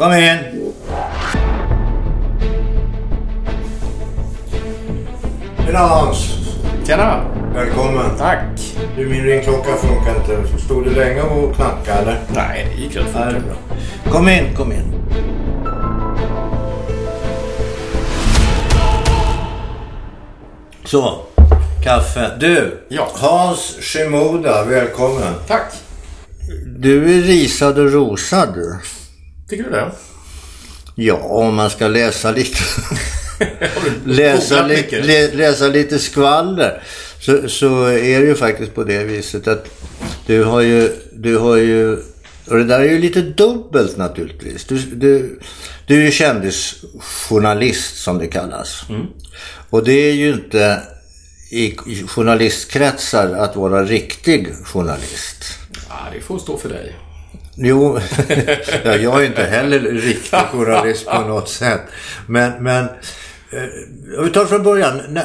Kom in! Tjena Hans! Tjena! Välkommen! Tack! Du, min ringklocka funkar inte. Stod du länge och knackade eller? Nej, det gick rätt fort. Kom in, kom in. Så, kaffe. Du, Ja. Hans Shimoda, välkommen. Tack! Du är risad och rosad du. Tycker du det? Ja, om man ska läsa lite, läsa, li, lä, läsa lite skvaller. Så, så är det ju faktiskt på det viset att du har ju, du har ju, och det där är ju lite dubbelt naturligtvis. Du, du, du är ju kändisjournalist som det kallas. Och det är ju inte i journalistkretsar att vara riktig journalist. Ja, det får stå för dig. Jo, ja, jag är inte heller riktig journalist på något sätt. Men, men eh, om vi tar från början.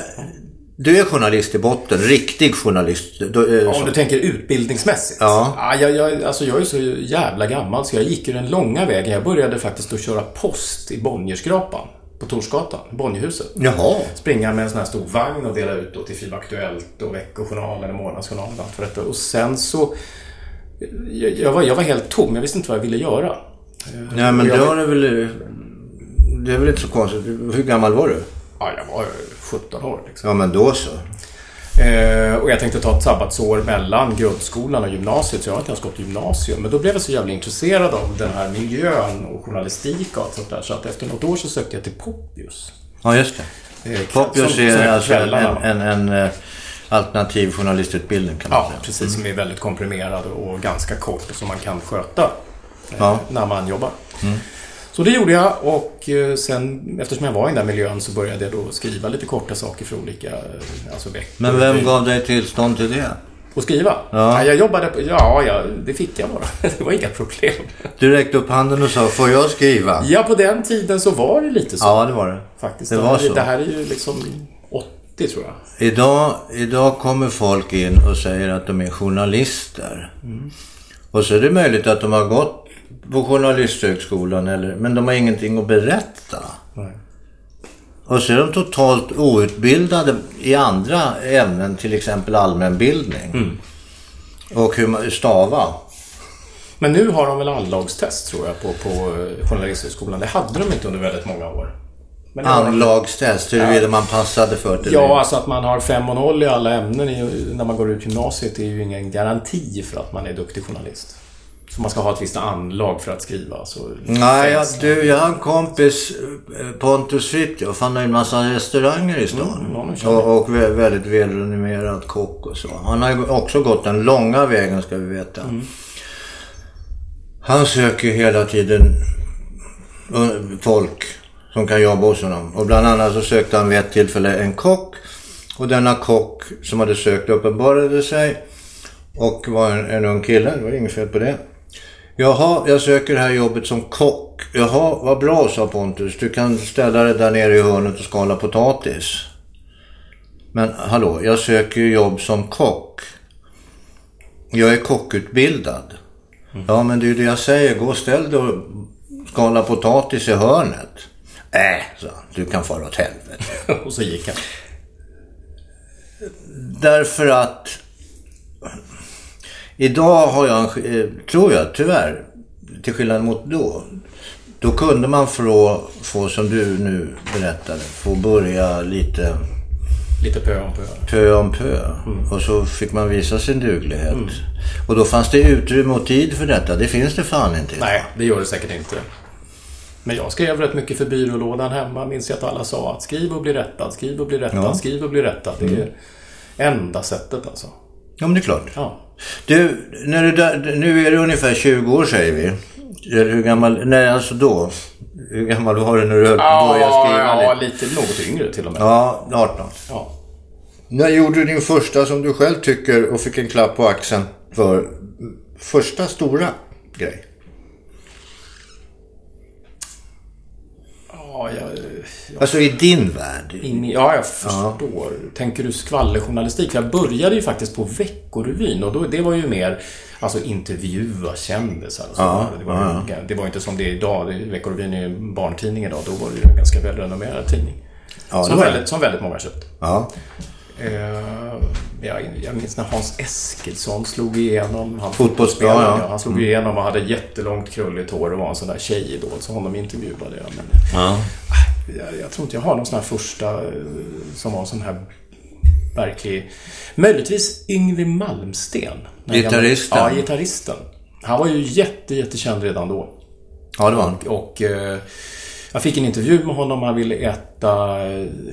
Du är journalist i botten, riktig journalist. Du, eh, Om som- du tänker utbildningsmässigt? Ja. jag, jag, alltså jag är så jävla gammal så jag gick ju den långa vägen. Jag började faktiskt att köra post i Bonnierskrapan på Torsgatan, Bonnierhuset. Jaha. Springa med en sån här stor vagn och dela ut då till FIB Aktuellt och Veckojournalen och Månadsjournalen och allt för detta. Och sen så... Jag, var, jag var helt tom. Jag visste inte vad jag ville göra. Nej, men jag det var- väl... Det är väl inte så konstigt. Hur gammal var du? Ja, jag var 17 år liksom. Ja, men då så. Eh, och jag tänkte ta ett sabbatsår mellan grundskolan och gymnasiet, så jag har inte ens gått gymnasium. Men då blev jag så jävla intresserad av den här miljön och journalistik och allt sånt där. Så att efter något år så sökte jag till Poppius. Ja, just det. Eh, Poppius som- är som alltså en, en, en eh, alternativ journalistutbildning kan man Ja, säga. precis. Som är väldigt komprimerad och ganska kort och som man kan sköta eh, Ja. när man jobbar. Så det gjorde jag och eh, sen eftersom jag var i den där miljön så började jag då skriva lite korta saker för olika eh, alltså veckor. Men vem gav dig tillstånd till det? Och skriva? Ja. jag jobbade på... Ja, ja, det fick jag bara. Det var inga problem. Du räckte upp handen och sa, får jag skriva? Ja, på den tiden så var det lite så. Ja, det var det. faktiskt. det Det, var här, så. det här är ju liksom 80 tror jag. Idag, idag kommer folk in och säger att de är journalister. Och så är det möjligt att de har gått på journalisthögskolan, eller, men de har ingenting att berätta. Nej. Och så är de totalt outbildade i andra ämnen, till exempel allmänbildning. Och hur man stava. Men nu har de väl anlagstest tror jag på, på eh, Journalisthögskolan. Det hade de inte under väldigt många år. Men de- Anlagstest, huruvida man passade för det. Ja, alltså att man har 5 och 0 i alla ämnen i- när man går ut gymnasiet är ju ingen garanti för att man är duktig journalist. Så man ska ha ett visst anlag för att skriva. Så Nej, jag, du, jag har en kompis, eh, Pontus Fritiof. Han har en massa restauranger i stan. ja, jag. och, och vä- väldigt välrenommerad kock och så. Han har ju också gått den långa vägen ska vi veta. Han söker ju hela tiden eh, folk som kan jobba hos honom. Och bland annat så sökte han vid ett tillfälle en kock. Och denna kock som hade sökt uppenbarade sig. Och var en, en ung kille, det var inget fel på det. Jaha, jag söker det här jobbet som kock. Jaha, vad bra, sa Pontus. Du kan ställa dig där nere i hörnet och skala potatis. Men hallå, jag söker ju jobb som kock. Jag är kockutbildad. Ja, men det är ju det jag säger. Gå och ställ dig och skala potatis i hörnet. Äh, sa han. Du kan fara åt helvete. och så gick han. Därför att idag har jag, en, eh, tror jag tyvärr, till skillnad mot då. Då kunde man få, få som du nu berättade, få börja lite Lite pö om pö. pö om pö. Och så fick man visa sin duglighet. Och då fanns det utrymme och tid för detta. Det finns det fan inte. Nej, det gör det säkert inte. Men jag skrev rätt mycket för byrålådan hemma. Minns jag att alla sa att skriv och bli rättad, skriv och bli rättad, Ja. skriv och bli rättad. Det är enda sättet alltså. Ja, men det är klart. Ja. Du, när du där, nu är det ungefär 20 år säger vi. Hur gammal, nej alltså då. Hur gammal var du när du höll på att börja skriva? ja, lite något yngre till och med. Ja, 18. Ja. När gjorde du din första som du själv tycker och fick en klapp på axeln för första stora grej? Ja, jag, jag, Alltså i din värld? in ja, jag förstår. Tänker du skvallerjournalistik? Jag började ju faktiskt på Veckorevyn och då, det var ju mer alltså intervjua kändisar och så. Ja, det, var, ju- det var inte som det är idag. Veckorevyn är ju en barntidning idag. Då var det ju en ganska välrenommerad tidning. Ja, som, väldigt, som väldigt många köpte. Ja. Eh, jag, jag minns när Hans Eskilsson slog igenom. Han Fotbollsspelare, fotbollsspelaren, ja. Han slog igenom och hade jättelångt krulligt hår och var en sån där tjejidol. Så honom intervjuade jag. Men ja. jag, jag tror inte jag har någon sån här första eh, som var en sån här verklig... Möjligtvis Yngwie Malmsten. Gitarristen. Ja, gitarristen. Han var ju jätte, jättekänd redan då. Ja, det var han. Och eh, jag fick en intervju med honom. Han ville äta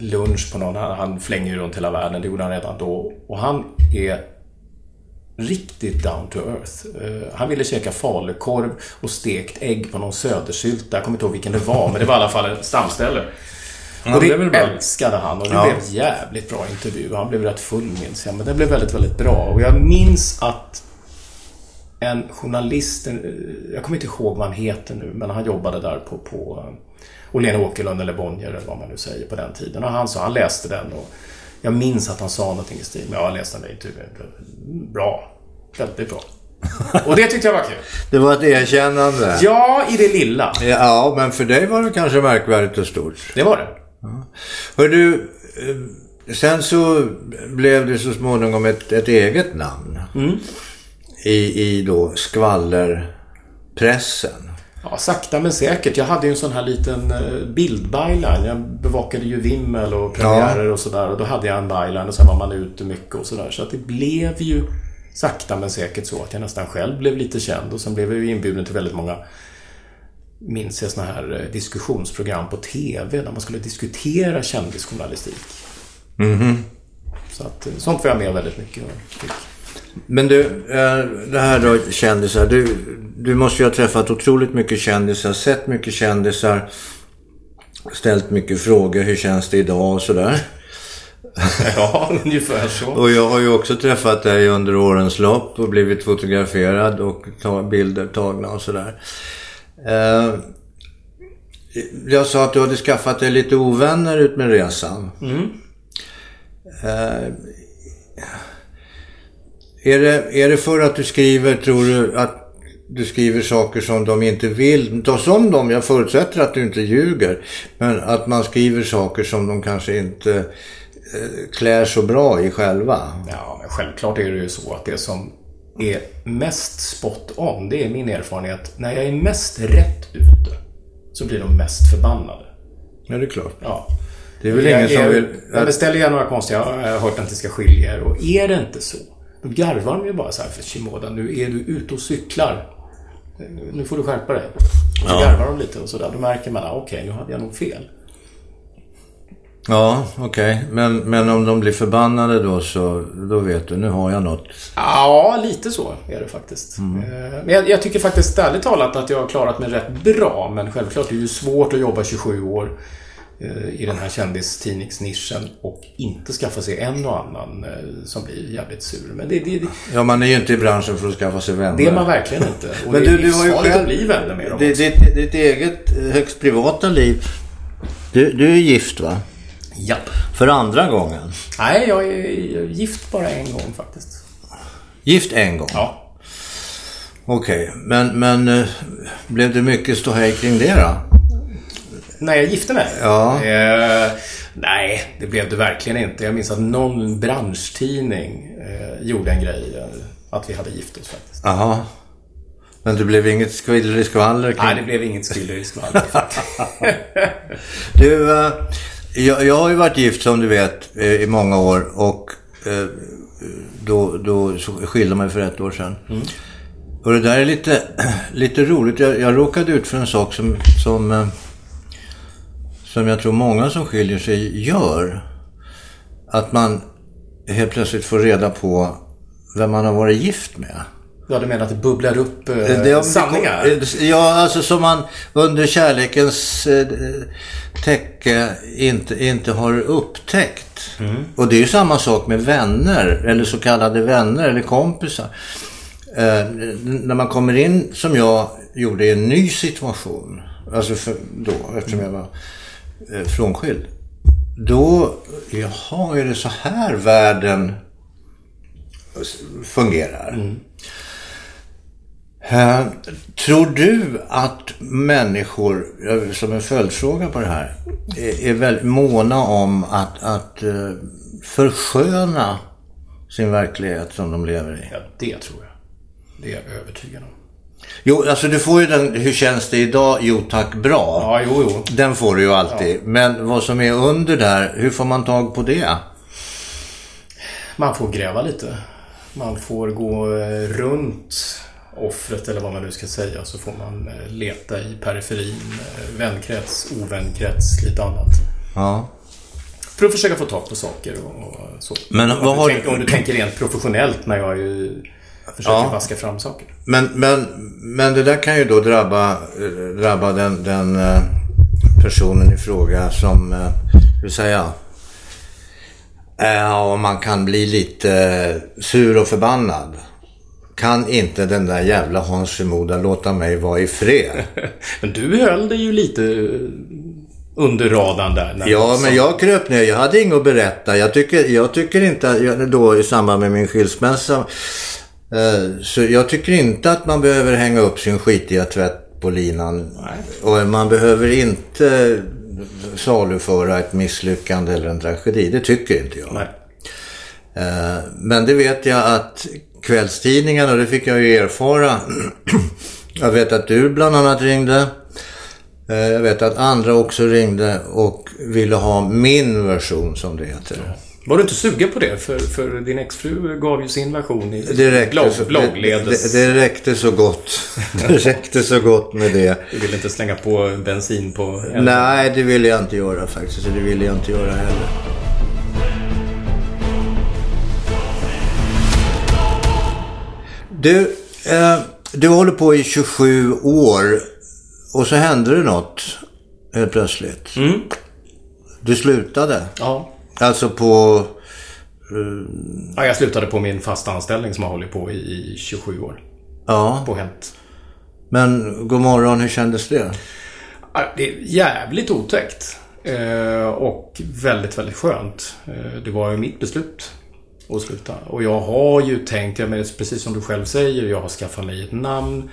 lunch på någon. Han, han flänger ju runt hela världen. Det gjorde han redan då. Och han är riktigt down to earth. Eh, han ville käka falukorv och stekt ägg på någon södersylta. Jag kommer inte ihåg vilken det var, men det var i alla fall ett stamställe. Ja, och det, det älskade han och det Ja. blev jävligt bra intervju. Han blev rätt full minns jag, men det blev väldigt, väldigt bra. Och jag minns att en journalist, jag kommer inte ihåg vad han heter nu, men han jobbade där på, på Åhlén Åkerlund eller Bonnier eller vad man nu säger på den tiden. Och han sa, han läste den och jag minns att han sa någonting i stil med, ja, jag läste den där intervjun. Bra. Väldigt bra. Och det tyckte jag var kul. Det var ett erkännande. Ja, i det lilla. Ja, men för dig var det kanske märkvärdigt och stort. Det var det. Hör du, eh, sen så blev det så småningom ett, ett eget namn. I, I då skvallerpressen. Ja, sakta men säkert. Jag hade ju en sån här liten eh, bildbyline. Jag bevakade ju Vimmel och premiärer och sådär. Och då hade jag en byline och sen var man ute mycket och sådär. Så att det blev ju sakta men säkert så att jag nästan själv blev lite känd. Och sen blev jag ju inbjuden till väldigt många minns jag såna här eh, diskussionsprogram på TV där man skulle diskutera kändisjournalistik. Så att eh, sånt var jag med väldigt mycket och fick. Men du, eh, det här då kändisar. Du, du måste ju ha träffat otroligt mycket kändisar, sett mycket kändisar, ställt mycket frågor. Hur känns det idag och sådär. Ja, ungefär så. Och jag har ju också träffat dig under årens lopp och blivit fotograferad och ta bilder tagna och sådär. Eh, jag sa att du hade skaffat dig lite ovänner ut med resan. Eh, är, det, är det för att du skriver, tror du, att du skriver saker som de inte vill? Ta som dem, jag förutsätter att du inte ljuger. Men att man skriver saker som de kanske inte eh, klär så bra i själva. Ja, men självklart är det ju så att det som är mest spot on, det är min erfarenhet. När jag är mest rätt ute så blir de mest förbannade. Ja, det är klart. Ja. Det är väl jag, ingen som jag, vill... Jag beställer gärna några konstiga, jag har hört att ni ska skilja er. Och är det inte så, då garvar de ju bara så här för Shimoda, nu är du ute och cyklar. Nu får du skärpa dig. Och så garvar de lite och sådär. Då märker man, ah, okej, nu hade jag nog fel. Ja, okej. Men, men om de blir förbannade då så, då vet du, nu har jag något. Ja, lite så är det faktiskt. Mm. Eh, Men jag, jag tycker faktiskt ärligt talat att jag har klarat mig rätt bra. Men självklart är det ju svårt att jobba 27 år i den här kändistidningsnischen och inte skaffa sig en och annan eh, som blir jävligt sur. Men det, det, det, Ja, man är ju inte i branschen för att skaffa sig vänner. det är man verkligen inte. Och Men det är du, du har ju själv... att bli vänner med dem. det, ditt, ditt eget eh, högst privata liv. Du, du är gift va? Japp. För andra gången. Nej, jag är gift bara en gång faktiskt. Gift en gång? Ja. Okej, men, men eh, blev det mycket ståhej kring det då? När jag gifte mig? Ja. Eh, nej, det blev det verkligen inte. Jag minns att någon branschtidning eh, gjorde en grej. Eh, att vi hade gift oss faktiskt. Jaha. Men det blev inget skvaller kring... Nej, det blev inget skvaller. Du, eh, jag, jag har ju varit gift som du vet eh, i många år och då, då skilde mig för ett år sedan. Och det där är lite, lite roligt. Jag, jag råkade ut för en sak som, som, som jag tror många som skiljer sig gör. Att man helt plötsligt får reda på vem man har varit gift med. Ja, du menar att det bubblar upp eh, Det- sanningar? Ja, alltså som man under kärlekens eh, täcke inte, inte har upptäckt. Och det är ju samma sak med vänner, eller så kallade vänner eller kompisar. Eh, när man kommer in, som jag gjorde, i en ny situation. Alltså för, då, eftersom jag var eh, frånskild. Då, jaha, är det så här världen fungerar? Eh, tror du att människor, eh, som en följdfråga på det här, är, är väldigt måna om att, att eh, försköna sin verklighet som de lever i? Ja, det tror jag. Det är jag övertygad om. Jo, alltså du får ju den, hur känns det idag? Jo tack, bra. Ja, jo, jo. Den får du ju alltid. Men vad som är under där, hur får man tag på det? Man får gräva lite. Man får gå eh, runt offret eller vad man nu ska säga så får man eh, leta i periferin, eh, vänkrets, ovänkrets, lite annat. Ja. För att försöka få tag på saker och, så. Men om, vad du har tänker, du- om du tänker rent professionellt när jag ju försöker Ja. vaska fram saker. Men, men, men det där kan ju då drabba, eh, drabba den, den eh, personen i fråga som, eh, hur säger jag? Ja, och man kan bli lite eh, sur och förbannad. Kan inte den där jävla Hans Shimoda låta mig vara i fred? Men du höll dig ju lite eh, under radarn där. Ja, men jag kröp ner. Jag hade inget att berätta. Jag tycker, jag tycker inte, jag- då i samband med min skilsmässa, eh, så jag tycker inte att man behöver hänga upp sin skitiga tvätt på linan. Och man behöver inte saluföra ett misslyckande eller en tragedi. Det tycker inte jag. Nej. Eh, Men det vet jag att kvällstidningarna, och det fick jag ju erfara. Jag vet att du bland annat ringde. Eh, Jag vet att andra också ringde och ville ha min version som det heter. Var du inte sugen på det? För, för din exfru gav ju sin version i Det räckte, blogg, så, bloggledes. det, det, det räckte så gott. Det räckte så gott med det. Du ville inte slänga på bensin på elden. Nej, det ville jag inte göra faktiskt. Det ville jag inte göra heller. Du, eh, du håller på i 27 år och så hände det något helt plötsligt. Mm. Du slutade. Ja. Alltså på... ja. Jag slutade på min fasta anställning som har hållit på i, i 27 år. Ja, På Hent. men god morgon, hur kändes det? Det är jävligt otäckt. Eh, och väldigt, väldigt skönt. Eh, det var ju mitt beslut att sluta. Och jag har ju tänkt, jag menar, precis som du själv säger, jag har skaffat mig ett namn.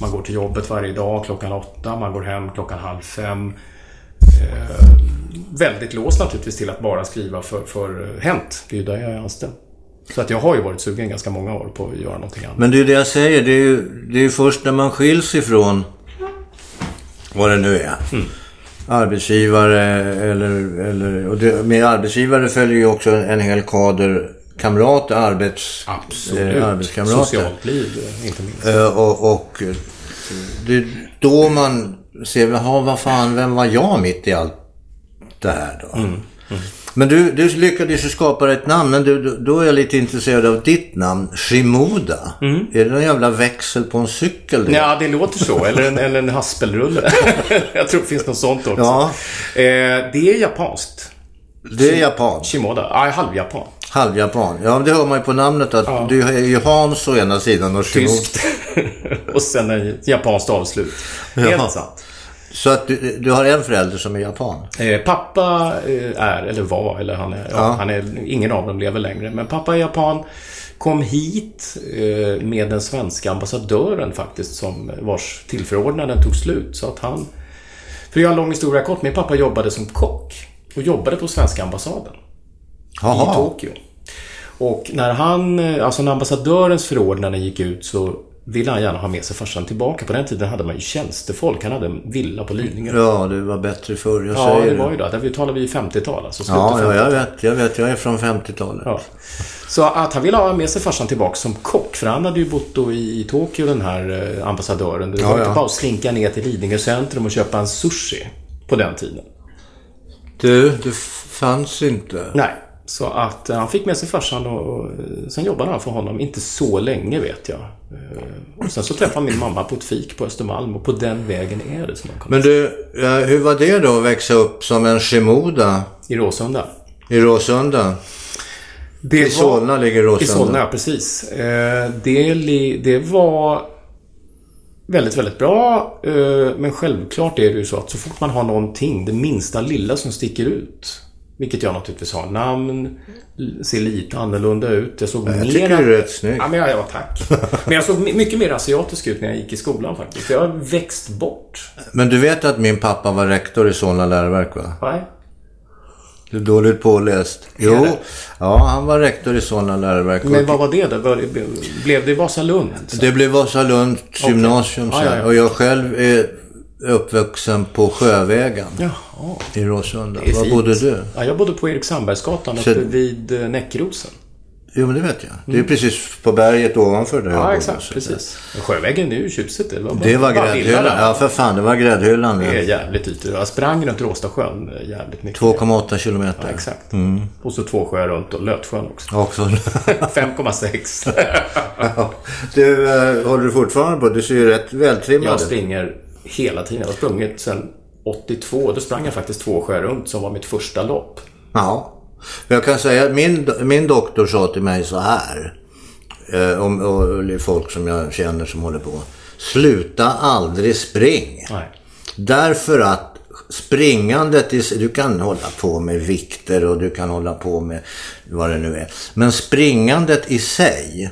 Man går till jobbet varje dag klockan åtta, man går hem klockan halv fem. Väldigt låst naturligtvis till att bara skriva för, för Hent. Det är ju där jag är anställd. Så att jag har ju varit sugen ganska många år på att göra någonting annat. Men det är det jag säger. Det är ju, det är ju först när man skiljs ifrån vad det nu är. Arbetsgivare eller... eller och det, med arbetsgivare följer ju också en hel kader kamrater, arbets, Absolut. eh, arbetskamrater. Socialt liv, eh, inte minst. Eh, och, och det är då man ser, jaha vad fan, vem var jag mitt i allt det här då? Men du, du lyckades ju skapa ett namn, men du, då är jag lite intresserad av ditt namn, Shimoda. Är det någon jävla växel på en cykel? Det? Ja, det låter så. Eller en, eller en haspelrulle. jag tror det finns något sånt också. Ja. Eh, det är japanskt. Det är japan, Shimoda. Ja, halvjapan. halvjapan. Ja, det hör man ju på namnet att du är ju Hans å ena sidan och Shimoda. Tyskt. och sen ett japanskt avslut. Helt Jaha. sant. Så att du, du har en förälder som är japan? Eh, pappa eh, är, eller var, eller han är, ja. han är, ingen av dem lever längre. Men pappa är japan. Kom hit eh, med den svenska ambassadören faktiskt, som vars tillförordnanden tog slut. Så att han... För att göra en lång historia kort, min pappa jobbade som kock. Och jobbade på svenska ambassaden. i Jaha. Tokyo. Och när han, eh, alltså när ambassadörens förordnanden gick ut så ville han gärna ha med sig farsan tillbaka. På den tiden hade man ju tjänstefolk. Han hade en villa på Lidingö. Ja, det var bättre förr. Jag Ja, säger det var ju det. Där talar vi 50-tal, alltså Ja, ja, 50-tal. jag vet. Jag vet. Jag är från 50-talet. Ja. Så att han ville ha med sig farsan tillbaka som kock. För han hade ju bott då i, i Tokyo, den här eh, ambassadören. Det var Ja, inte ja. bara att slinka ner till Lidingö centrum och köpa en sushi på den tiden. Du, det fanns inte. Nej. Så att eh, han fick med sig farsan och, och eh, sen jobbade han för honom, inte så länge vet jag. Eh, Och sen så träffade han min mamma på ett fik på Östermalm och på den vägen är det som. Men du, hur var det då att växa upp som en Shimoda I Råsunda. i Råsunda? Det I Solna ligger Råsunda. I Solna, ja precis. Det, det var väldigt, väldigt bra. Men självklart är det ju så att så fort man har någonting, det minsta lilla som sticker ut. Vilket jag naturligtvis har. Namn, ser lite annorlunda ut. Jag såg Jag mera... tycker du är rätt snygg. Ja, men ja, ja, tack. Men jag såg my- mycket mer asiatisk ut när jag gick i skolan faktiskt. Jag har växt bort. Men du vet att min pappa var rektor i Solna läroverk va? Nej. Du är dåligt påläst. Jo, ja han var rektor i Solna läroverk. Men vad var det då? Blev det Vasalund? Det blev Vasalunds gymnasium Ja, sen. Och jag själv är uppvuxen på Sjövägen Jaha. i Råsunda. Var fint. bodde du? Ja, jag bodde på Erik Sandbergsgatan Så- uppe vid eh, Näckrosen. Jo, men det vet jag. Det är precis på berget ovanför där jag Mm. Ja, bodde. exakt. Så Precis. Men Sjövägen är ju tjusigt. Det var, bara- Det var gräddhyllan. Ja, för fan. Det var gräddhyllan. Det är jävligt ytor. Jag sprang runt Råstasjön eh, jävligt mycket. 2,8 kilometer. Ja, exakt. Mm. Och så två sjöar runt och Lötsjön också. Också. 5,6. Ja. du, eh, håller du fortfarande på? Du ser ju rätt vältrimmad Jag ut. springer hela tiden. Jag har sprungit sedan 82. Då sprang jag faktiskt två sjöar runt som var mitt första lopp. Ja. Jag kan säga att min, min doktor sa till mig så här. Eh, om, och, folk som jag känner som håller på. Sluta aldrig spring. Nej. Därför att springandet, i, du kan hålla på med vikter och du kan hålla på med vad det nu är. Men springandet i sig,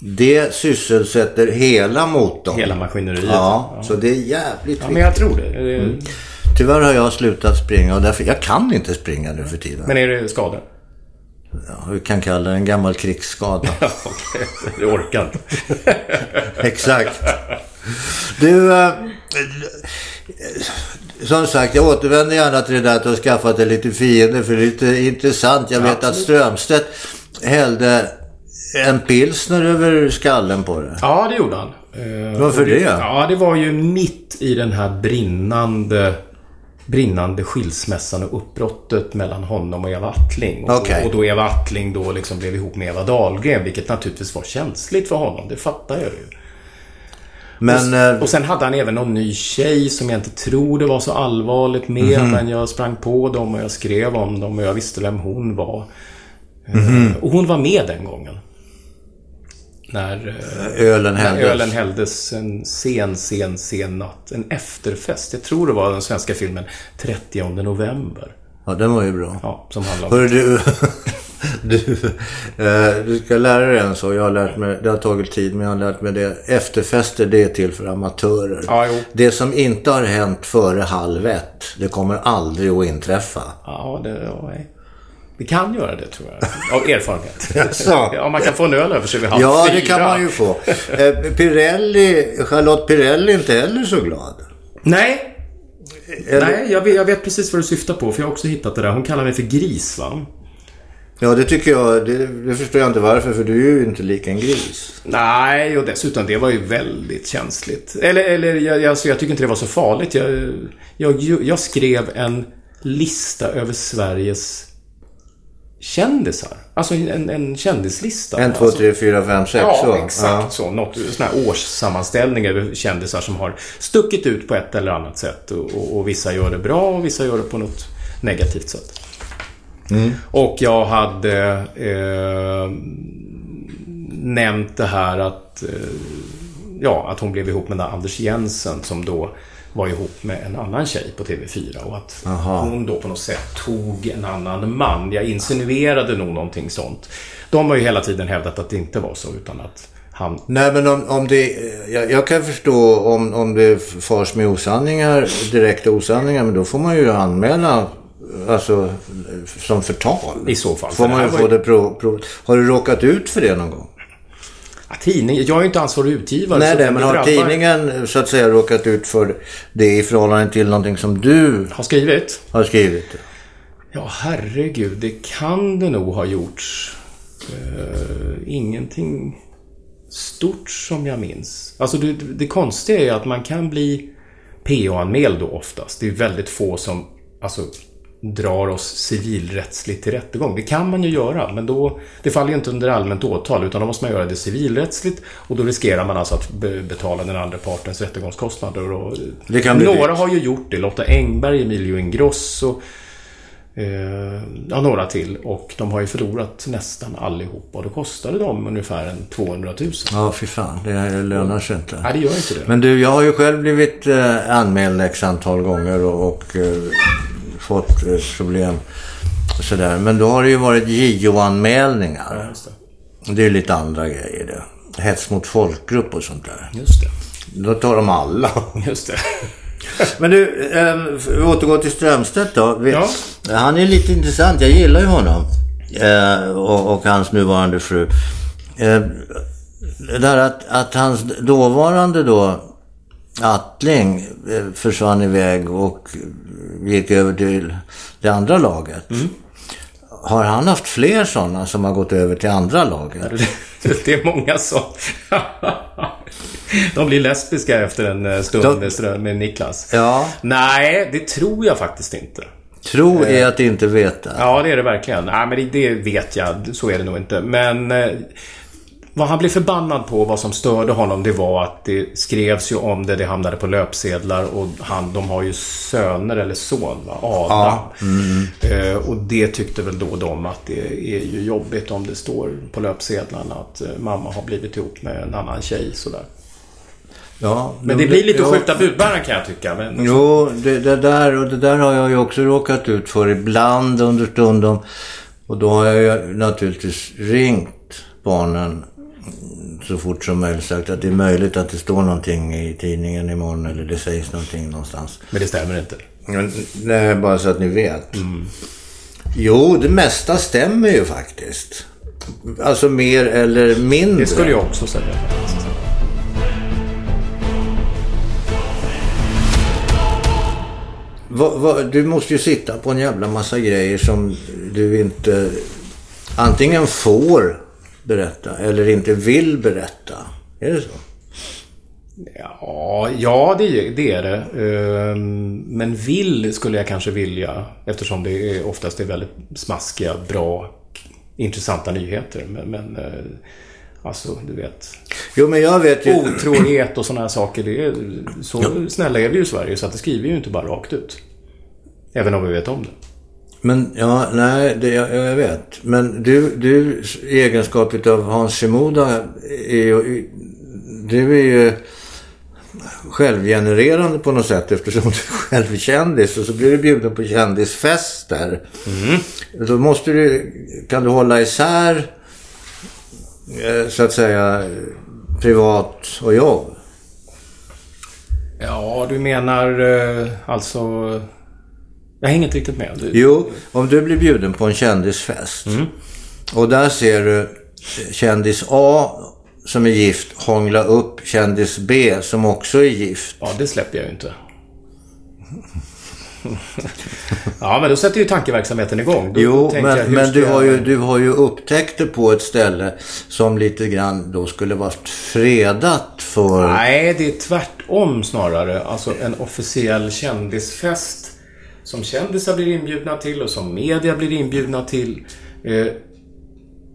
det sysselsätter hela motorn. Hela maskineriet. Ja, så det är jävligt Ja, men jag tror det. Det- Mm. Tyvärr har jag slutat springa och därför, jag kan inte springa nu för tiden. Men är det skador? Ja, vi kan kalla det en gammal krigsskada. Ja. Du orkar inte. Exakt. Du, eh, som sagt, jag återvänder gärna till det där att du har skaffat dig lite fiender för det är lite intressant. Jag vet att Strömstedt hällde en pilsner över skallen på det. Ja, det gjorde han. Eh, Varför och det? Ja, det var ju mitt i den här brinnande brinnande skilsmässan och uppbrottet mellan honom och Eva Attling. Och, Okej. och då Eva Attling då liksom blev ihop med Eva Dahlgren, vilket naturligtvis var känsligt för honom. Det fattar jag ju. Men, eh, Och sen hade han även någon ny tjej som jag inte tror det var så allvarligt med. Mhm. Men jag sprang på dem och jag skrev om dem och jag visste vem hon var. Eh, Mhm. Och hon var med den gången. När, ölen när hälldes. ölen hälldes en sen, sen, sen natt. En efterfest. Jag tror det var den svenska filmen 30 november. Ja, den var ju bra. Ja, som handlar om... Du, du, eh, du ska lära dig en sak. Jag har lärt mig, det har tagit tid men jag har lärt mig det. Efterfester det är till för amatörer. Ja, jo. Det som inte har hänt före halv ett, det kommer aldrig att inträffa. Ja, det... Ja, Vi kan göra det tror jag. Av erfarenhet. Jaså? Ja, man kan få en öl över sig vid halv Ja, det fyra. kan man ju få. Eh, Pirelli, Charlotte Pirelli är inte heller så glad. Nej, Eller- Nej, jag vet, jag vet precis vad du syftar på. För jag har också hittat det där. Hon kallar mig för gris, va? Ja, det tycker jag. Det, det förstår jag inte varför, för du är ju inte lik en gris. Nej, och dessutom det var ju väldigt känsligt. Eller, eller jag, alltså, jag tycker inte det var så farligt. Jag, jag, jag skrev en lista över Sveriges kändisar. Alltså en, en kändislista. En, två, alltså, tre, fyra, fem, sex. Ja, så. exakt så. Något sån här årssammanställning över kändisar som har stuckit ut på ett eller annat sätt. Och, och, och vissa gör det bra och vissa gör det på något negativt sätt. Och jag hade eh, nämnt det här att, eh, ja, att hon blev ihop med den där Anders Jensen som då var ihop med en annan tjej på TV4 och att Aha. hon då på något sätt tog en annan man. Jag insinuerade nog någonting sånt. De har ju hela tiden hävdat att det inte var så utan att han... Nej, men om, om det... Jag, jag kan förstå om, om det fars med osanningar, direkta osanningar, men då får man ju anmäla, alltså, som förtal. I så fall. Får man ju få det prov, prov. Har du råkat ut för det någon gång? Ja, tidning, jag är ju inte ansvarig utgivare. Nej, det men har tidningen så att säga råkat ut för det i förhållande till någonting som du Har skrivit? har skrivit? Ja, herregud. Det kan det nog ha gjorts. Eh, ingenting stort som jag minns. Alltså det, det konstiga är att man kan bli PO-anmäld då oftast. Det är väldigt få som alltså, drar oss civilrättsligt till rättegång. Det kan man ju göra, men då, det faller ju inte under allmänt åtal utan då måste man göra det civilrättsligt och då riskerar man alltså att be, betala den andra partens rättegångskostnader. Och, några har ju gjort det. Lotta Engberg, Emilio Ingrosso, Eh, ja, några till. Och de har ju förlorat nästan allihop. Och då kostade de ungefär en 200 000. Ja, fy fan. Det lönar sig inte. Nej, det gör inte det. Men du, jag har ju själv blivit eh, anmäld x antal gånger och, och eh, fått eh, problem. Sådär. Men då har det ju varit JO-anmälningar. Ja, det. Är lite andra grejer det. Hets mot folkgrupp och sånt där. Just det. Då tar de alla. Just det. Men du, eh, vi återgår till Strömstedt då. Vi, Ja. Han är lite intressant. Jag gillar ju honom. Eh, och, och hans nuvarande fru. Eh, där att, att hans dåvarande då Attling eh, försvann iväg och gick över till det andra laget. Har han haft fler sådana som har gått över till andra laget? Det är många som... De blir lesbiska efter en eh, stund De- med, Niklas. Ja, Nej, det tror jag faktiskt inte. tro är att inte veta. Ja, det är det verkligen. Nej, men det, det vet jag. Så är det nog inte. Men eh, vad han blev förbannad på, vad som störde honom, det var att det skrevs ju om det, det hamnade på löpsedlar och han, de har ju söner eller son, va? Adam. Eh, och det tyckte väl då de att det är ju jobbigt om det står på löpsedlarna att eh, mamma har blivit ihop med en annan tjej sådär. Ja, Men det blir lite ja. skjuta budbäraren kan jag tycka. Men, Jo, det, det där och det där har jag ju också råkat ut för ibland understundom. Och då har jag ju naturligtvis ringt barnen så fort som möjligt sagt att det är möjligt att det står någonting i tidningen imorgon eller det sägs någonting någonstans. men det stämmer inte. Nej, bara så att ni vet. Jo, det mesta stämmer ju faktiskt. Alltså mer eller mindre. Det skulle jag också säga. Va, va, du måste ju sitta på en jävla massa grejer som du inte antingen får berätta eller inte vill berätta. Är det så? Ja, ja det, det är det. Ehm, Men vill skulle jag kanske vilja eftersom det oftast är väldigt smaskiga, bra, intressanta nyheter. Men, men eh, alltså, du vet. Jo, men jag vet ju... Otrohet och sådana här saker. Det är, så snälla är vi ju i Sverige så att det skriver ju inte bara rakt ut. Även om vi vet om det. Men ja, nej, det, jag, jag vet. Men du, du i egenskap av Hans Shimoda är. Du är ju självgenererande på något sätt eftersom du själv är kändis och så blir du bjuden på kändisfester. Då måste du, kan du hålla isär eh, så att säga privat och jobb. Ja, du menar eh, alltså... Jag hänger inte riktigt med. Jo, om du blir bjuden på en kändisfest och där ser du kändis A som är gift hångla upp kändis B som också är gift. Ja, det släpper jag ju inte. ja, men då sätter ju tankeverksamheten igång. Då Jo, men, men du, har jag- ju, du har ju upptäckt det på ett ställe som lite grann då skulle varit fredat för... Nej, det är tvärtom snarare. Alltså en officiell kändisfest som kändisar blir inbjudna till och som media blir inbjudna till. Eh,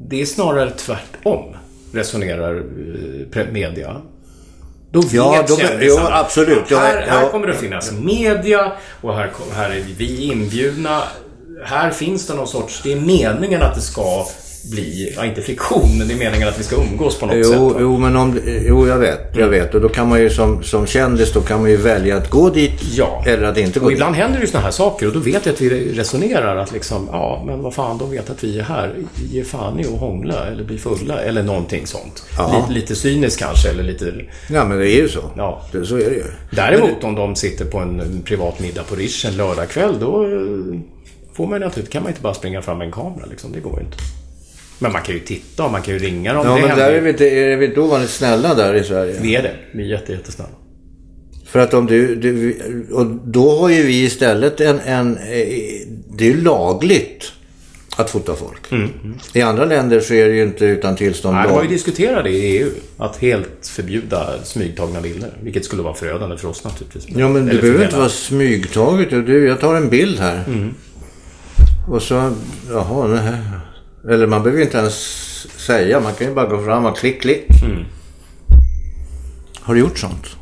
det är snarare tvärtom, resonerar eh, media. Då vet Ja, då- kändisarna. jo, absolut. Ja, Här, här ja. kommer det att finnas media och här, här är vi inbjudna. Här finns det någon sorts... Det är meningen att det ska bli, ja inte fiktion, men det är meningen att vi ska umgås på något sätt. Jo, va? jo, men om, jo, jag vet. Jag vet. Och då kan man ju som, som kändis, då kan man ju välja att gå dit Ja. eller att inte gå Och dit. ibland händer det ju såna här saker och då vet jag att vi resonerar att liksom, ja, men vad fan, de vet att vi är här. Ge fan i att hångla eller bli fulla eller någonting sånt. Lite, lite cyniskt kanske eller lite... Ja, men det är ju så. Ja. Det, så är det ju. Däremot om de sitter på en privat middag på Rish en lördagkväll, då eh, får man ju naturligtvis, kan man inte bara springa fram med en kamera liksom. Det går ju inte. Men man kan ju titta och man kan ju ringa dem. Ja, det men händer där är vi, inte, är vi inte ovanligt snälla där i Sverige. Vi är det. Vi är jätte, jättesnälla. För att om du, du... Och då har ju vi istället en... en eh, det är ju lagligt att fota folk. I andra länder så är det ju inte utan tillstånd. Nej, de har ju diskuterat det i EU. Att helt förbjuda smygtagna bilder. Vilket skulle vara förödande för oss naturligtvis. Ja, men det Eller behöver inte vara smygtaget. Du, jag tar en bild här. Och så... Jaha, nej. Eller man behöver ju inte ens säga. Man kan ju bara gå fram och klick, klick. Har du gjort sånt?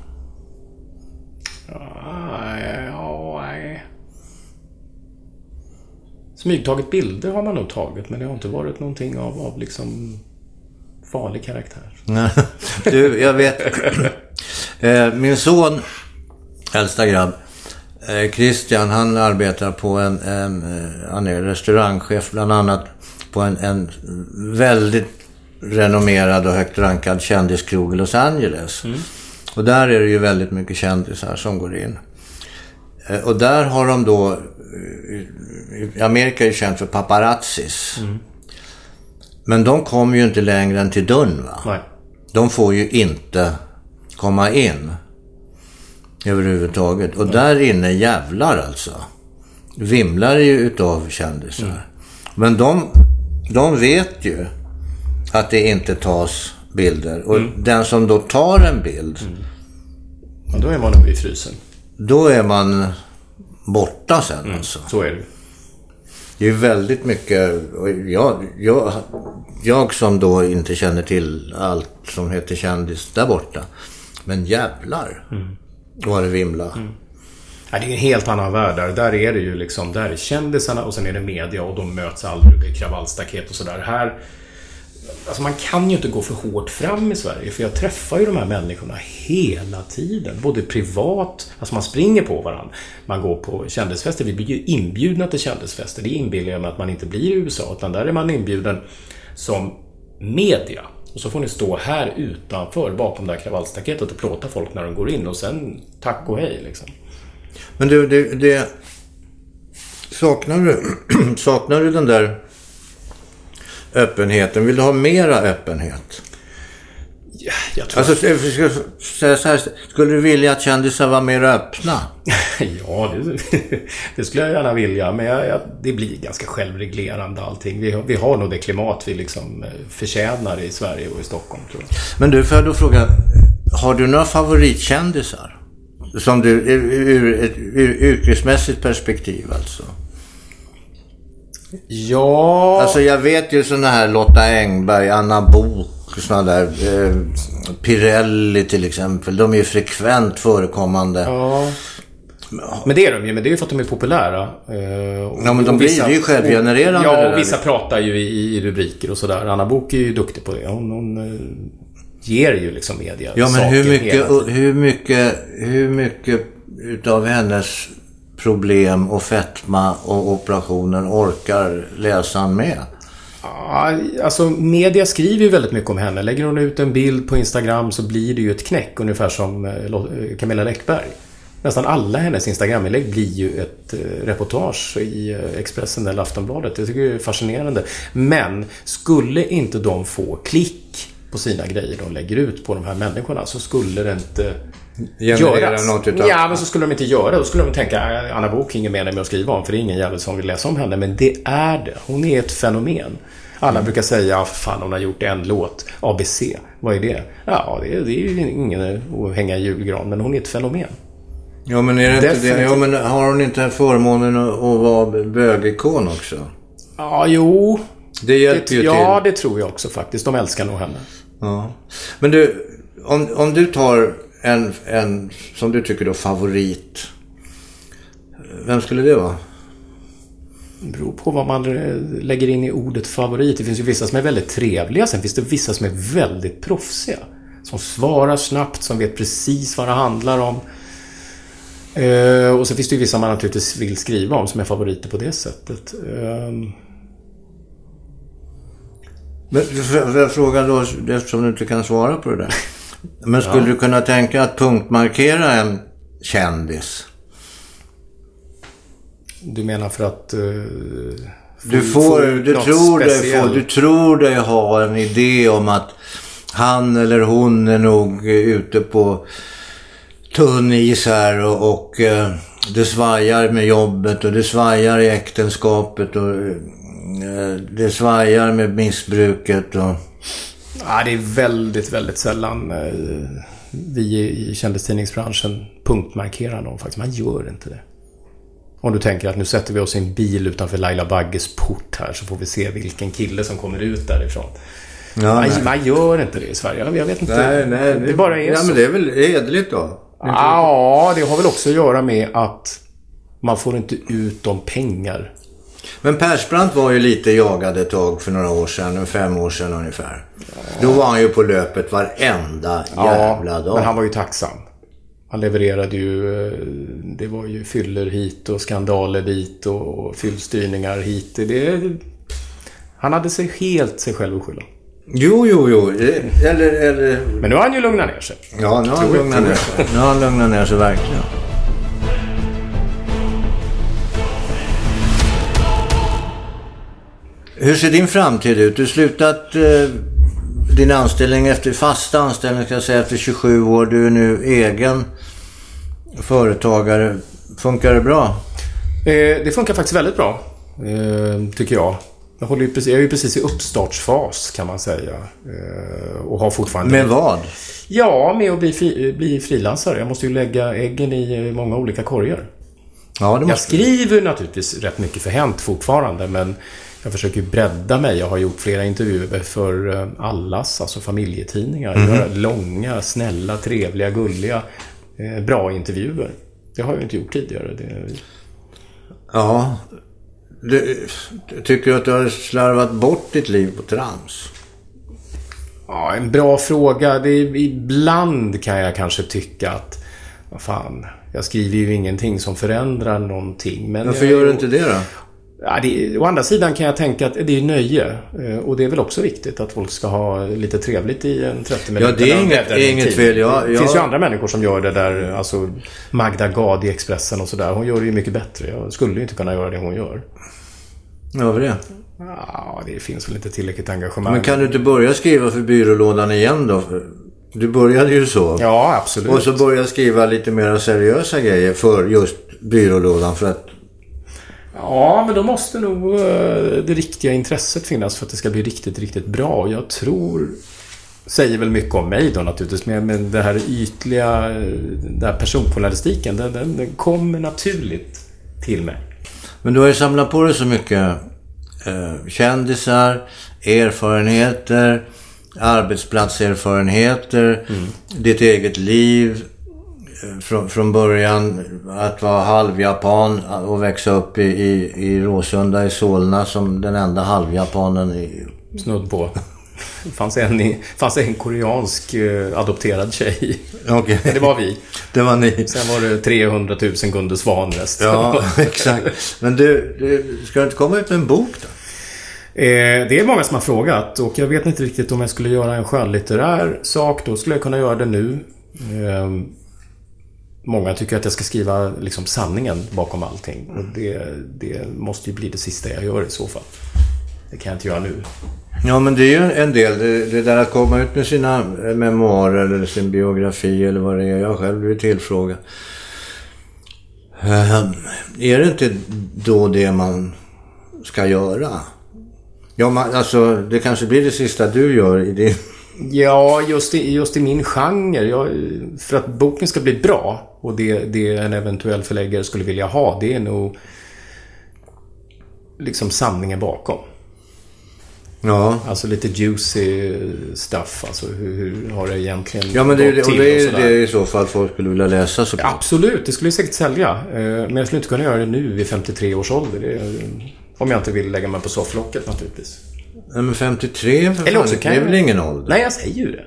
Smygtaget bilder har man nog tagit, men det har inte varit någonting av, av liksom farlig karaktär. du, jag vet. Eh, min son, äldsta grabb, eh, Christian, han arbetar på en, en eh, han är restaurangchef bland annat på en, en väldigt renommerad och högt rankad kändiskrog i Los Angeles. Mm. Och där är det ju väldigt mycket kändisar som går in. Och där har de då, Amerika är ju känt för paparazzis. Mm. Men de kommer ju inte längre än till dörren va? Nej. De får ju inte komma in. Överhuvudtaget. Och Nej. där inne jävlar alltså. Vimlar ju utav kändisar. Mm. Men de, de vet ju att det inte tas bilder. Och mm. den som då tar en bild. Mm. Ja, då är man uppe i frysen. Då är man borta sen mm. alltså. Så är det det är väldigt mycket, jag, jag, jag som då inte känner till allt som heter kändis där borta. Men jävlar mm. vad det vimlar. Mm. Ja, det är en helt annan värld där. Där är det ju liksom, där är kändisarna och sen är det media och de möts aldrig. Det är kravallstaket och sådär. Här Alltså man kan ju inte gå för hårt fram i Sverige för jag träffar ju de här människorna hela tiden. Både privat, alltså man springer på varandra. Man går på kändisfester. Vi blir ju inbjudna till kändisfester. Det inbillar jag mig att man inte blir i USA. Utan där är man inbjuden som media. Och så får ni stå här utanför bakom det här kravallstaketet och plåta folk när de går in och sen tack och hej liksom. Men du, det, det saknar du, saknar du den där öppenheten. Vill du ha mera öppenhet? Ja, jag tror alltså, ska säga så här, skulle du vilja att kändisar var mer öppna? ja, det, det, skulle jag gärna vilja. Men jag, jag, det blir ganska självreglerande allting. Vi, vi har nog det klimat vi liksom eh, förtjänar i Sverige och i Stockholm, tror jag. Men du, får jag då fråga. Har du några favoritkändisar? Som du, ur ett yrkesmässigt perspektiv alltså? Ja... Alltså jag vet ju sådana här Lotta Engberg, Anna Bok, sådana där. Eh, Pirelli till exempel. De är ju frekvent förekommande. Ja. Men det är de ju, men det är ju för att de är populära. Eh, ja, men de blir ju självgenererande. Ja, och vissa pratar ju i, i, rubriker och sådär. Anna Bok är ju duktig på det. Hon, hon eh, ger ju liksom media Ja, men hur mycket, hur mycket, hur mycket utav hennes problem och fetma och operationer orkar läsaren med? Alltså media skriver ju väldigt mycket om henne. Lägger hon ut en bild på Instagram så blir det ju ett knäck. Ungefär som eh, eh, Camilla Läckberg. Nästan alla hennes Instagraminlägg blir ju ett eh, reportage i Expressen eller Aftonbladet. Det tycker jag är fascinerande. Men skulle inte de få klick på sina grejer de lägger ut på de här människorna så skulle det inte göras. Något utav... Ja, men så skulle de inte göra Då skulle de tänka Anna Bok ingen mening med att skriva om för det är ingen jävel som vill läsa om henne. Men det är det. Hon är ett fenomen. Alla mm. brukar säga, fan hon har gjort en låt. ABC. Vad är det? Ja, det är, det är ju ingen att hänga i julgran, men hon är ett fenomen. Ja, men är det inte det? Ja, men har hon inte förmånen att vara bögikon också? Ja, jo. Det hjälper det, ju till. Ja, det tror jag också faktiskt. De älskar nog henne. Ja. Men du, om, om du tar en, en som du tycker då favorit. Vem skulle det vara? Det beror på vad man eh, lägger in i ordet favorit. Det finns ju vissa som är väldigt trevliga. Sen finns det vissa som är väldigt proffsiga. Som svarar snabbt, som vet precis vad det handlar om. Eh, och så finns det ju vissa man naturligtvis vill skriva om som är favoriter på det sättet. Ehm, Eh, men får jag fråga då, eftersom du inte kan svara på det där. Men skulle ja. du kunna tänka att punktmarkera en kändis? Du menar för att... Uh, du, får, du, tror dig få, du tror dig ha en idé om att han eller hon är nog ute på tunn is här och, och uh, det svajar med jobbet och det svajar i äktenskapet och uh, det svajar med missbruket och... Ja, det är väldigt, väldigt sällan eh, vi i kändistidningsbranschen punktmarkerar någon faktiskt. Man gör inte det. Om du tänker att nu sätter vi oss i en bil utanför Laila Bagges port här så får vi se vilken kille som kommer ut därifrån. Ja, man, man, gör inte det i Sverige. Jag vet inte. Nej, nej, det, det bara är ja, så. men det är väl hederligt då? Ja, det har väl också att göra med att man får inte ut de pengar Men Persbrandt var ju lite jagad ett tag för några år sedan, fem år sedan ungefär. Då var han ju på löpet varenda jävla dag. men han var ju tacksam. Han levererade ju, eh, det var ju fyller hit och skandaler dit och fyllstyrningar hit. Det, han hade sig helt sig själv att skylla. Jo, jo, jo. Eller, eller... Men nu har han ju lugnat ner sig. Ja, nu har han lugnat ner sig. Nu har han lugnat ner sig verkligen. Hur ser din framtid ut? Du har slutat eh, din anställning efter, fasta anställning ska jag säga, efter 27 år. Du är nu egen företagare. Funkar det bra? Eh, det funkar faktiskt väldigt bra, eh, tycker jag. Jag, håller ju precis, jag är ju precis i uppstartsfas kan man säga. Eh, och har fortfarande... Med vad? Ja, med att bli, fri, bli frilansare. Jag måste ju lägga äggen i många olika korgar. Ja, det måste Jag skriver naturligtvis rätt mycket för Hänt fortfarande, men jag försöker bredda mig. Jag har gjort flera intervjuer för eh, Allas, alltså familjetidningar. Göra långa, snälla, trevliga, gulliga, eh, bra intervjuer. Det har jag inte gjort tidigare. Det... Ja. Du, tycker du att du har slarvat bort ditt liv på trams? Ja, en bra fråga. Det är, ibland kan jag kanske tycka att, vad fan, jag skriver ju ingenting som förändrar någonting. Men Varför jag, gör du inte det då? Ja, det, å andra sidan kan jag tänka att det är nöje. Eh, Och det är väl också viktigt att folk ska ha lite trevligt i en 30 minuter. det är inget- det är inget fel. Jag- Det jag- finns ju andra människor som gör det där. Alltså Magda Gad i Expressen och sådär. Hon gör det ju mycket bättre. Jag skulle ju inte kunna göra det hon gör. Varför det? Ja, det finns väl inte tillräckligt engagemang. Men kan du inte börja skriva för byrålådan igen då? Du började ju så. Ja, absolut. Och så börja skriva lite mer seriösa grejer för just byrålådan för att... Ja, men då måste nog eh, det riktiga intresset finnas för att det ska bli riktigt, riktigt bra. Jag tror... Säger väl mycket om mig då naturligtvis, men, men det här ytliga, eh, den här personjournalistiken, den, den, den kommer naturligt till mig. Men du har ju samlat på dig så mycket eh, kändisar, erfarenheter, arbetsplatserfarenheter, ditt eget liv. Från, från början att vara halvjapan och växa upp i, i, i Råsunda i Solna som den enda halvjapanen i... Snudd på. Det fanns en, i- fanns en koreansk eh, adopterad tjej. Okej, Det var vi. det var ni. Sen var det 300 000 Gunde Svan-rest. Ja, exakt. Men du, du, ska du inte komma ut med en bok då? Eh, det är många som har frågat och jag vet inte riktigt om jag skulle göra en skönlitterär sak. Då skulle jag kunna göra det nu. Eh, många tycker att jag ska skriva liksom sanningen bakom allting. Och det, det måste ju bli det sista jag gör i så fall. Det kan jag inte göra nu. Ja, men det är ju en del. Det, det där att komma ut med sina memoarer eller sin biografi eller vad det är. Jag har själv blivit tillfrågad. Ehm, är det inte då det man ska göra? Ja, man, alltså det kanske blir det sista du gör i din... Ja, just i, just i min genre. Jag, för att boken ska bli bra och det, det en eventuell förläggare skulle vilja ha, det är nog liksom sanningen bakom. Ja. Alltså lite juicy stuff. Alltså hur, hur har det egentligen Ja, men det gått och till det är det i så fall folk skulle vilja läsa såklart. Absolut, det skulle säkert sälja. Eh, Men jag skulle inte kunna göra det nu vid 53 års ålder. Det är, om jag inte vill lägga mig på sofflocket naturligtvis. Nej, men 53 för Eller fan, också det kan är jag- väl ingen ålder? Nej, jag säger ju det.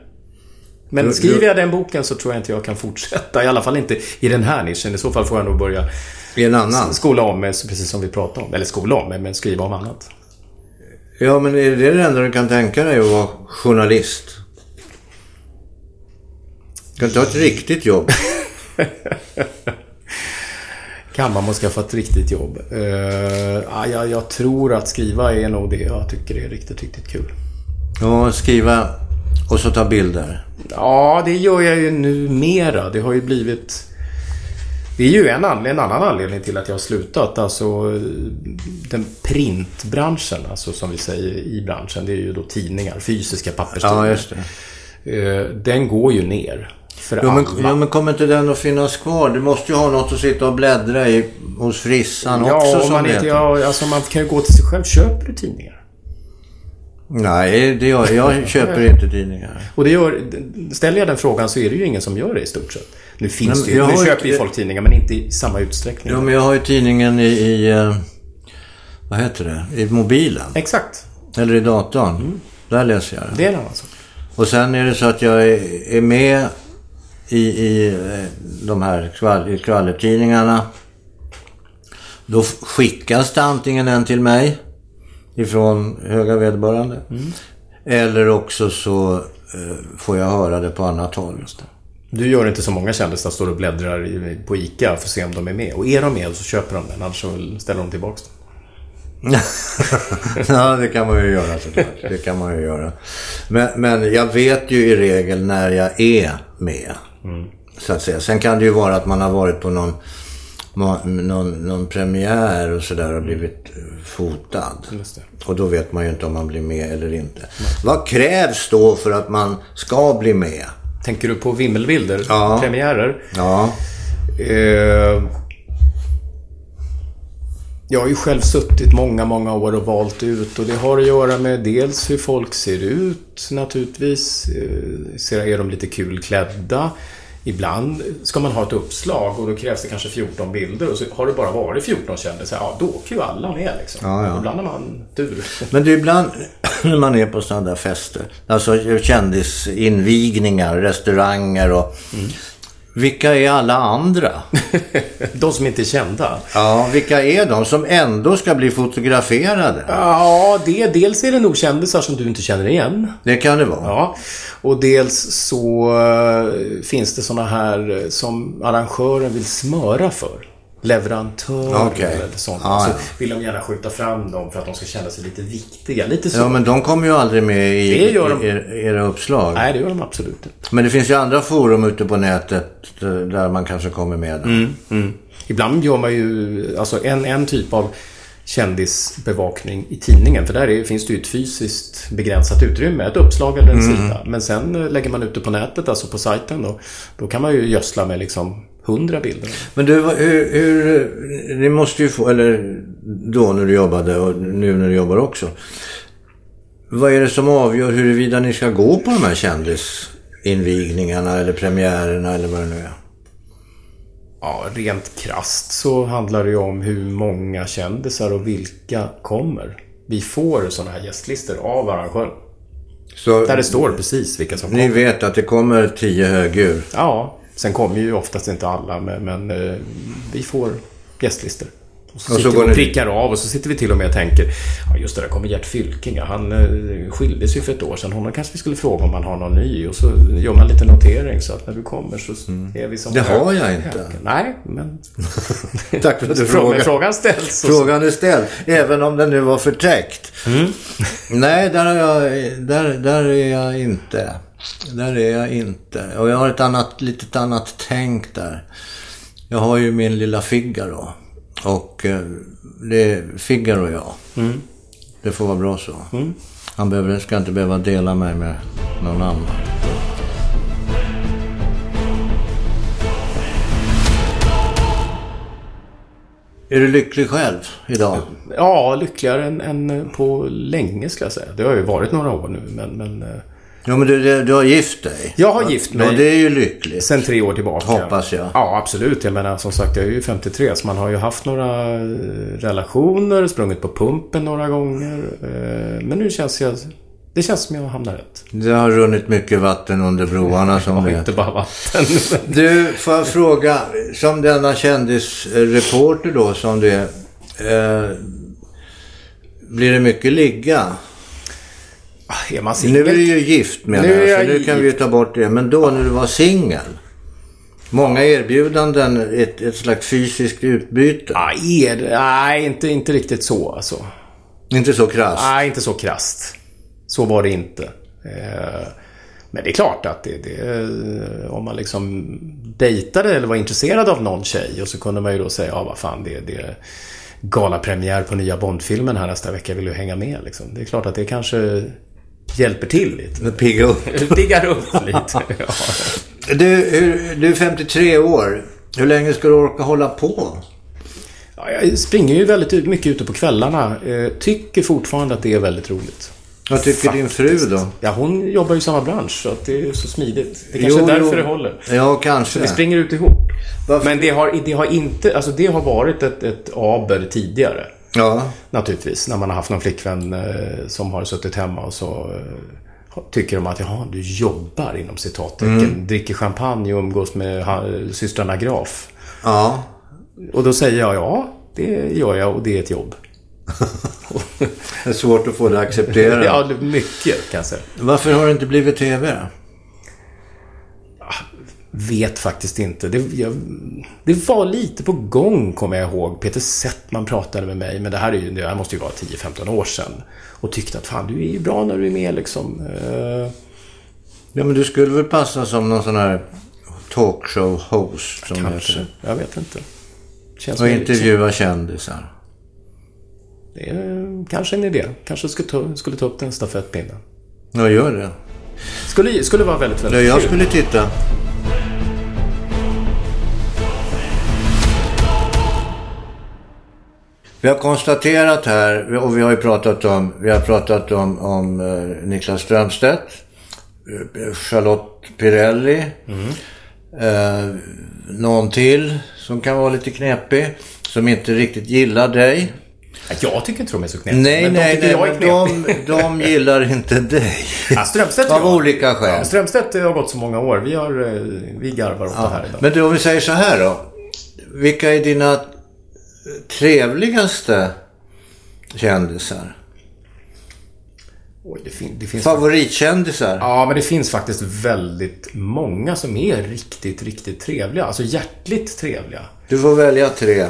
Men Du- skriver du- jag den boken så tror jag inte jag kan fortsätta. I alla fall inte i den här nischen. I så fall får jag nog börja I en annan? skola om mig, precis som vi pratade om. Eller skola om mig, men skriva om annat. Ja, men är det det enda du kan tänka dig att vara journalist? Kan du ta ett riktigt jobb? Kan man måste skaffa ett riktigt jobb. Uh, ja, jag, tror att skriva är nog det jag tycker är riktigt, riktigt kul. Ja, skriva och så ta bilder. Ja, det gör jag ju nu mera. Det har ju blivit... Det är ju en, anled- en annan anledning till att jag har slutat. Alltså den printbranschen, alltså som vi säger i branschen, det är ju då tidningar, fysiska papperstidningar. Ja, just det. Eh, Den går ju ner. För Ja men, alla. ja, men kommer inte den att finnas kvar? Du måste ju ha något att sitta och bläddra i hos frissan också ja, som man, inte, ja, alltså man kan ju gå till sig själv. Köper du tidningar? Nej, det gör, jag köper inte tidningar. Och det gör, ställer jag den frågan så är det ju ingen som gör det i stort sett. Nu finns Men det ju, jag nu köper ju ett- folk tidningar men inte i samma utsträckning. Ja, men jag har ju tidningen i... i eh, vad heter det, i mobilen. Exakt. Eller i datorn. Där läser jag det. Det är en annan sak. Och sen är det så att jag är med i, i eh, de här skvall, skvallertidningarna. Då skickas det antingen en till mig ifrån höga vederbörande. Eller också så eh, får jag höra det på annat håll. Du gör inte som många kändisar, står och bläddrar på ICA för att se om de är med. Och är de med så köper de den, annars så ställer de tillbaka den. ja, det kan man ju göra såklart. Det kan man ju göra. Men, men jag vet ju i regel när jag är med. Så att säga. Sen kan det ju vara att man har varit på någon, någon, någon premiär och sådär och blivit fotad. Och då vet man ju inte om man blir med eller inte. Vad krävs då för att man ska bli med? Tänker du på vimmelbilder? Ja. Premiärer? Ja, Eh, jag har ju själv suttit många, många år och valt ut och det har att göra med dels hur folk ser ut naturligtvis. Eh, ser, är de lite kul klädda? Ibland ska man ha ett uppslag och då krävs det kanske 14 bilder och så har det bara varit 14 kändisar, ja då åker ju alla med liksom. Ja, ja. Ibland har man tur. Men är ibland när man är på sådana där fester, alltså kändisinvigningar, restauranger och... Vilka är alla andra? De som inte är kända. Ja, vilka är de som ändå ska bli fotograferade? Ja, det, dels är det nog kändisar som du inte känner igen. Det kan det vara. Ja, och dels så eh, finns det såna här eh, som arrangören vill smöra för. Leverantörer Okej. eller sånt. Ja, så vill de gärna skjuta fram dem för att de ska känna sig lite viktiga. Lite så. Ja, men de kommer ju aldrig med i, de. er- era uppslag. Nej, det gör de absolut inte. Men det finns ju andra forum ute på nätet eh, där man kanske kommer med. Mm. Ibland gör man ju alltså en, en typ av kändisbevakning i tidningen. För där är, finns det ju ett fysiskt begränsat utrymme. Ett uppslag eller en sida. Men sen eh, lägger man ut det på nätet, alltså på sajten. Då, då kan man ju gödsla med liksom hundra bilder. Men du, hur, hur... Ni måste ju få, eller då när du jobbade och nu när du jobbar också. Vad är det som avgör huruvida ni ska gå på de här kändisinvigningarna eller premiärerna eller vad det nu är? Ja, rent krast så handlar det ju om hur många kändisar och vilka kommer. Vi får sådana här gästlistor av arrangören. Så Där det står precis vilka som ni kommer. vet att det kommer tio högur. Ja, sen kommer ju oftast inte alla, men, men eh, vi får gästlistor. Och så, Och så går och prickar av och så sitter vi till och med och tänker Ja just det, där kommer Gert Fylking. Han eh, skildes ju för ett år sedan. Honom kanske vi skulle fråga om han har någon ny. Och så gör man lite notering så att när du kommer så är vi som Det har jag inte. Nej, men Tack för att du frågar. frågan ställs. Frågan är ställd, även om den nu var förtäckt. Nej, där, har jag, där, där är jag inte. Där är jag inte. Och jag har ett annat, litet annat tänk där. Jag har ju min lilla Figaro. Och eh, det är Figaro och jag. Det får vara bra så. Han behöver, ska inte behöva dela mig med någon annan. Är du lycklig själv idag? Ja, lyckligare än, än på länge ska jag säga. Det har ju varit några år nu, men... men eh, Ja, men du, du, du har gift dig. jag har gift mig. Ja, det är ju lyckligt. Sen tre år tillbaka. Hoppas jag. Ja, absolut. Jag menar, som sagt, jag är ju 53, så man har ju haft några eh, relationer, sprungit på pumpen några gånger. eh, Men nu känns jag... Det känns som jag hamnar rätt. Det har runnit mycket vatten under broarna som det inte bara vatten. Du, får jag fråga, som denna kändisreporter då som du är. Eh, blir det mycket ligga? Är man Nu är singel? du ju gift menar Nu jag, jag så nu kan vi ju ta bort det. Men då när du var singel? Många erbjudanden, ett, ett slags fysiskt utbyte. Är det? Nej, inte, inte riktigt så alltså. Inte så krasst. Nej, inte så krasst. Så var det inte. Eh, Men det är klart att det, det, om man liksom dejtade eller var intresserad av någon tjej och så kunde man ju då säga, ja vad fan det, det är galapremiär på nya Bondfilmen här nästa vecka, vill du hänga med liksom? Det är klart att det kanske hjälper till lite. Pigga upp. Piggar upp lite. Ja. Du, hur, du är 53 år. Hur länge ska du orka hålla på? Ja, jag springer ju väldigt mycket ute på kvällarna. Eh, Tycker fortfarande att det är väldigt roligt. Vad tycker din fru då? Ja, hon jobbar ju i samma bransch så att det är så smidigt. Det kanske är därför det håller. Ja, kanske. Vi springer ut ihop. Varför- Men det har, det har inte, alltså det har varit ett, ett aber tidigare. Ja. Naturligtvis. När man har haft någon flickvän eh, som har suttit hemma och så eh, tycker de att jaha, du jobbar inom citattecken. Mm. Dricker champagne och umgås med systrarna Graf. Ja. Och då säger jag ja, det gör jag och det är ett jobb. Det är svårt att få det accepterat. Ja, mycket kan jag säga. Varför har det inte blivit TV? Vet faktiskt inte. Det, jag, det var lite på gång, kommer jag ihåg. Peter Settman pratade med mig, men det här, är ju, det här måste ju vara 10-15 år sedan. Och tyckte att fan, du är ju bra när du är med liksom. Eh, Ja, men du skulle väl passa som någon sån här talkshow-host som kanske. heter. Jag vet inte. Känns Och intervjua kändisar. Liksom, det är kanske en idé. Kanske skulle ta, skulle ta upp den stafettpinnen. Ja, gör det. Skulle, skulle vara väldigt, Ja, väldigt jag kul. skulle titta. Vi har konstaterat här, och vi har ju pratat om, vi har pratat om, om eh, Niklas Strömstedt, eh, Charlotte Pirelli, eh, någon till som kan vara lite knepig, som inte riktigt gillar dig. Jag tycker inte de är så knepiga. Nej, men de nej, tycker nej, jag är men de, de gillar inte dig. Ja, Strömstedt Av ja. olika skäl. Ja, Strömstedt har gått så många år. Vi, har, eh, vi garvar åt det här idag. Men du, om vi säger så här då. Vilka är dina trevligaste kändisar? Oj, det, fin- det finns Favoritkändisar? Ja, men det finns faktiskt väldigt många som är riktigt, riktigt trevliga. Alltså hjärtligt trevliga. Du får välja tre.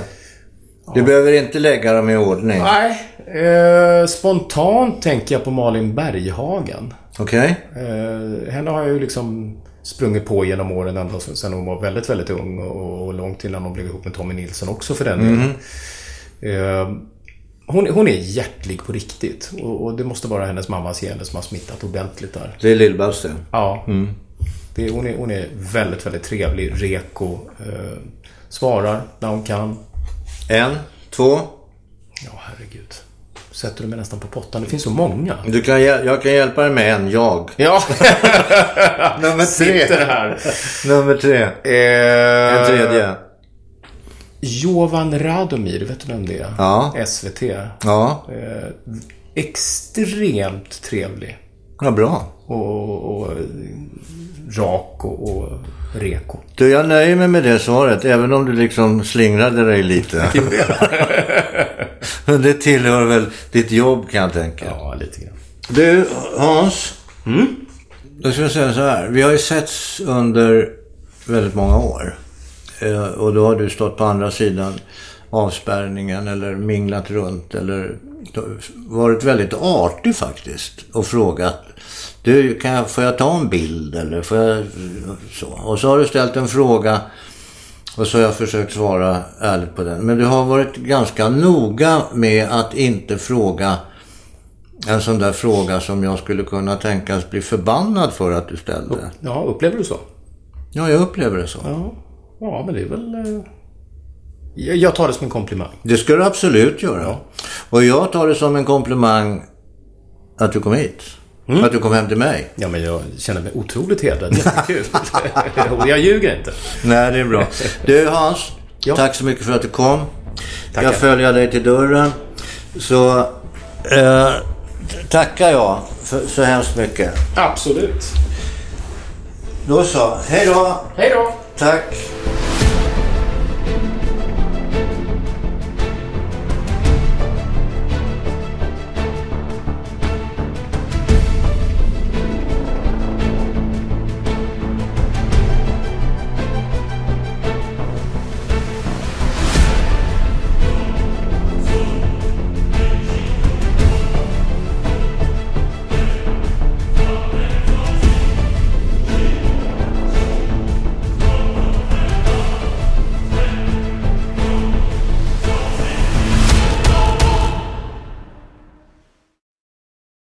Du behöver inte lägga dem i ordning. Nej. Eh, spontant tänker jag på Malin Berghagen. Okej? Eh, henne har jag ju liksom sprungit på genom åren ända sedan hon var väldigt, väldigt ung och, och långt innan hon blev ihop med Tommy Nilsson också för den delen. Eh, hon, hon är hjärtlig på riktigt och, och det måste vara hennes mammas gener som har smittat ordentligt där. Det är Lill-Basse. Ja. Det, hon, är, hon är väldigt, väldigt trevlig, reko. Eh, svarar när hon kan. En, två. Ja, herregud. Sätter du mig nästan på pottan. Det finns så många. Du kan, jag kan hjälpa dig med en, jag. Ja, Nummer sitter här. Nummer tre. Eh, En tredje. Jovan Radomir, vet du vem det är? Ja. SVT. Ja, Eh, extremt trevlig. Ja bra. Och, och rak och, och reko. Du, jag nöjer mig med det svaret, även om du liksom slingrade dig lite. Men det tillhör väl ditt jobb kan jag tänka. Ja, lite grann. Du, Hans. Då ska jag säga så här. Vi har ju setts under väldigt många år. Eh, Och då har du stått på andra sidan avspärrningen eller minglat runt eller varit väldigt artig faktiskt och frågat. Du, kan jag, får jag ta en bild eller får jag så? Och så har du ställt en fråga och så har jag försökt svara ärligt på den. Men du har varit ganska noga med att inte fråga en sån där fråga som jag skulle kunna tänkas bli förbannad för att du ställde. Ja, upplever du så? Ja, jag upplever det så. Ja, ja men det är väl... Jag tar det som en komplimang. Det ska du absolut göra. Och jag tar det som en komplimang att du kom hit. Att du kom hem till mig. Ja, men jag känner mig otroligt hedrad. Jättekul. Och jag ljuger inte. Nej, det är bra. Du Hans, Ja. tack så mycket för att du kom. Tackar. Jag följer dig till dörren. Så eh, tackar jag för, så hemskt mycket. Absolut. Då så, hej då. Hej då! Tack.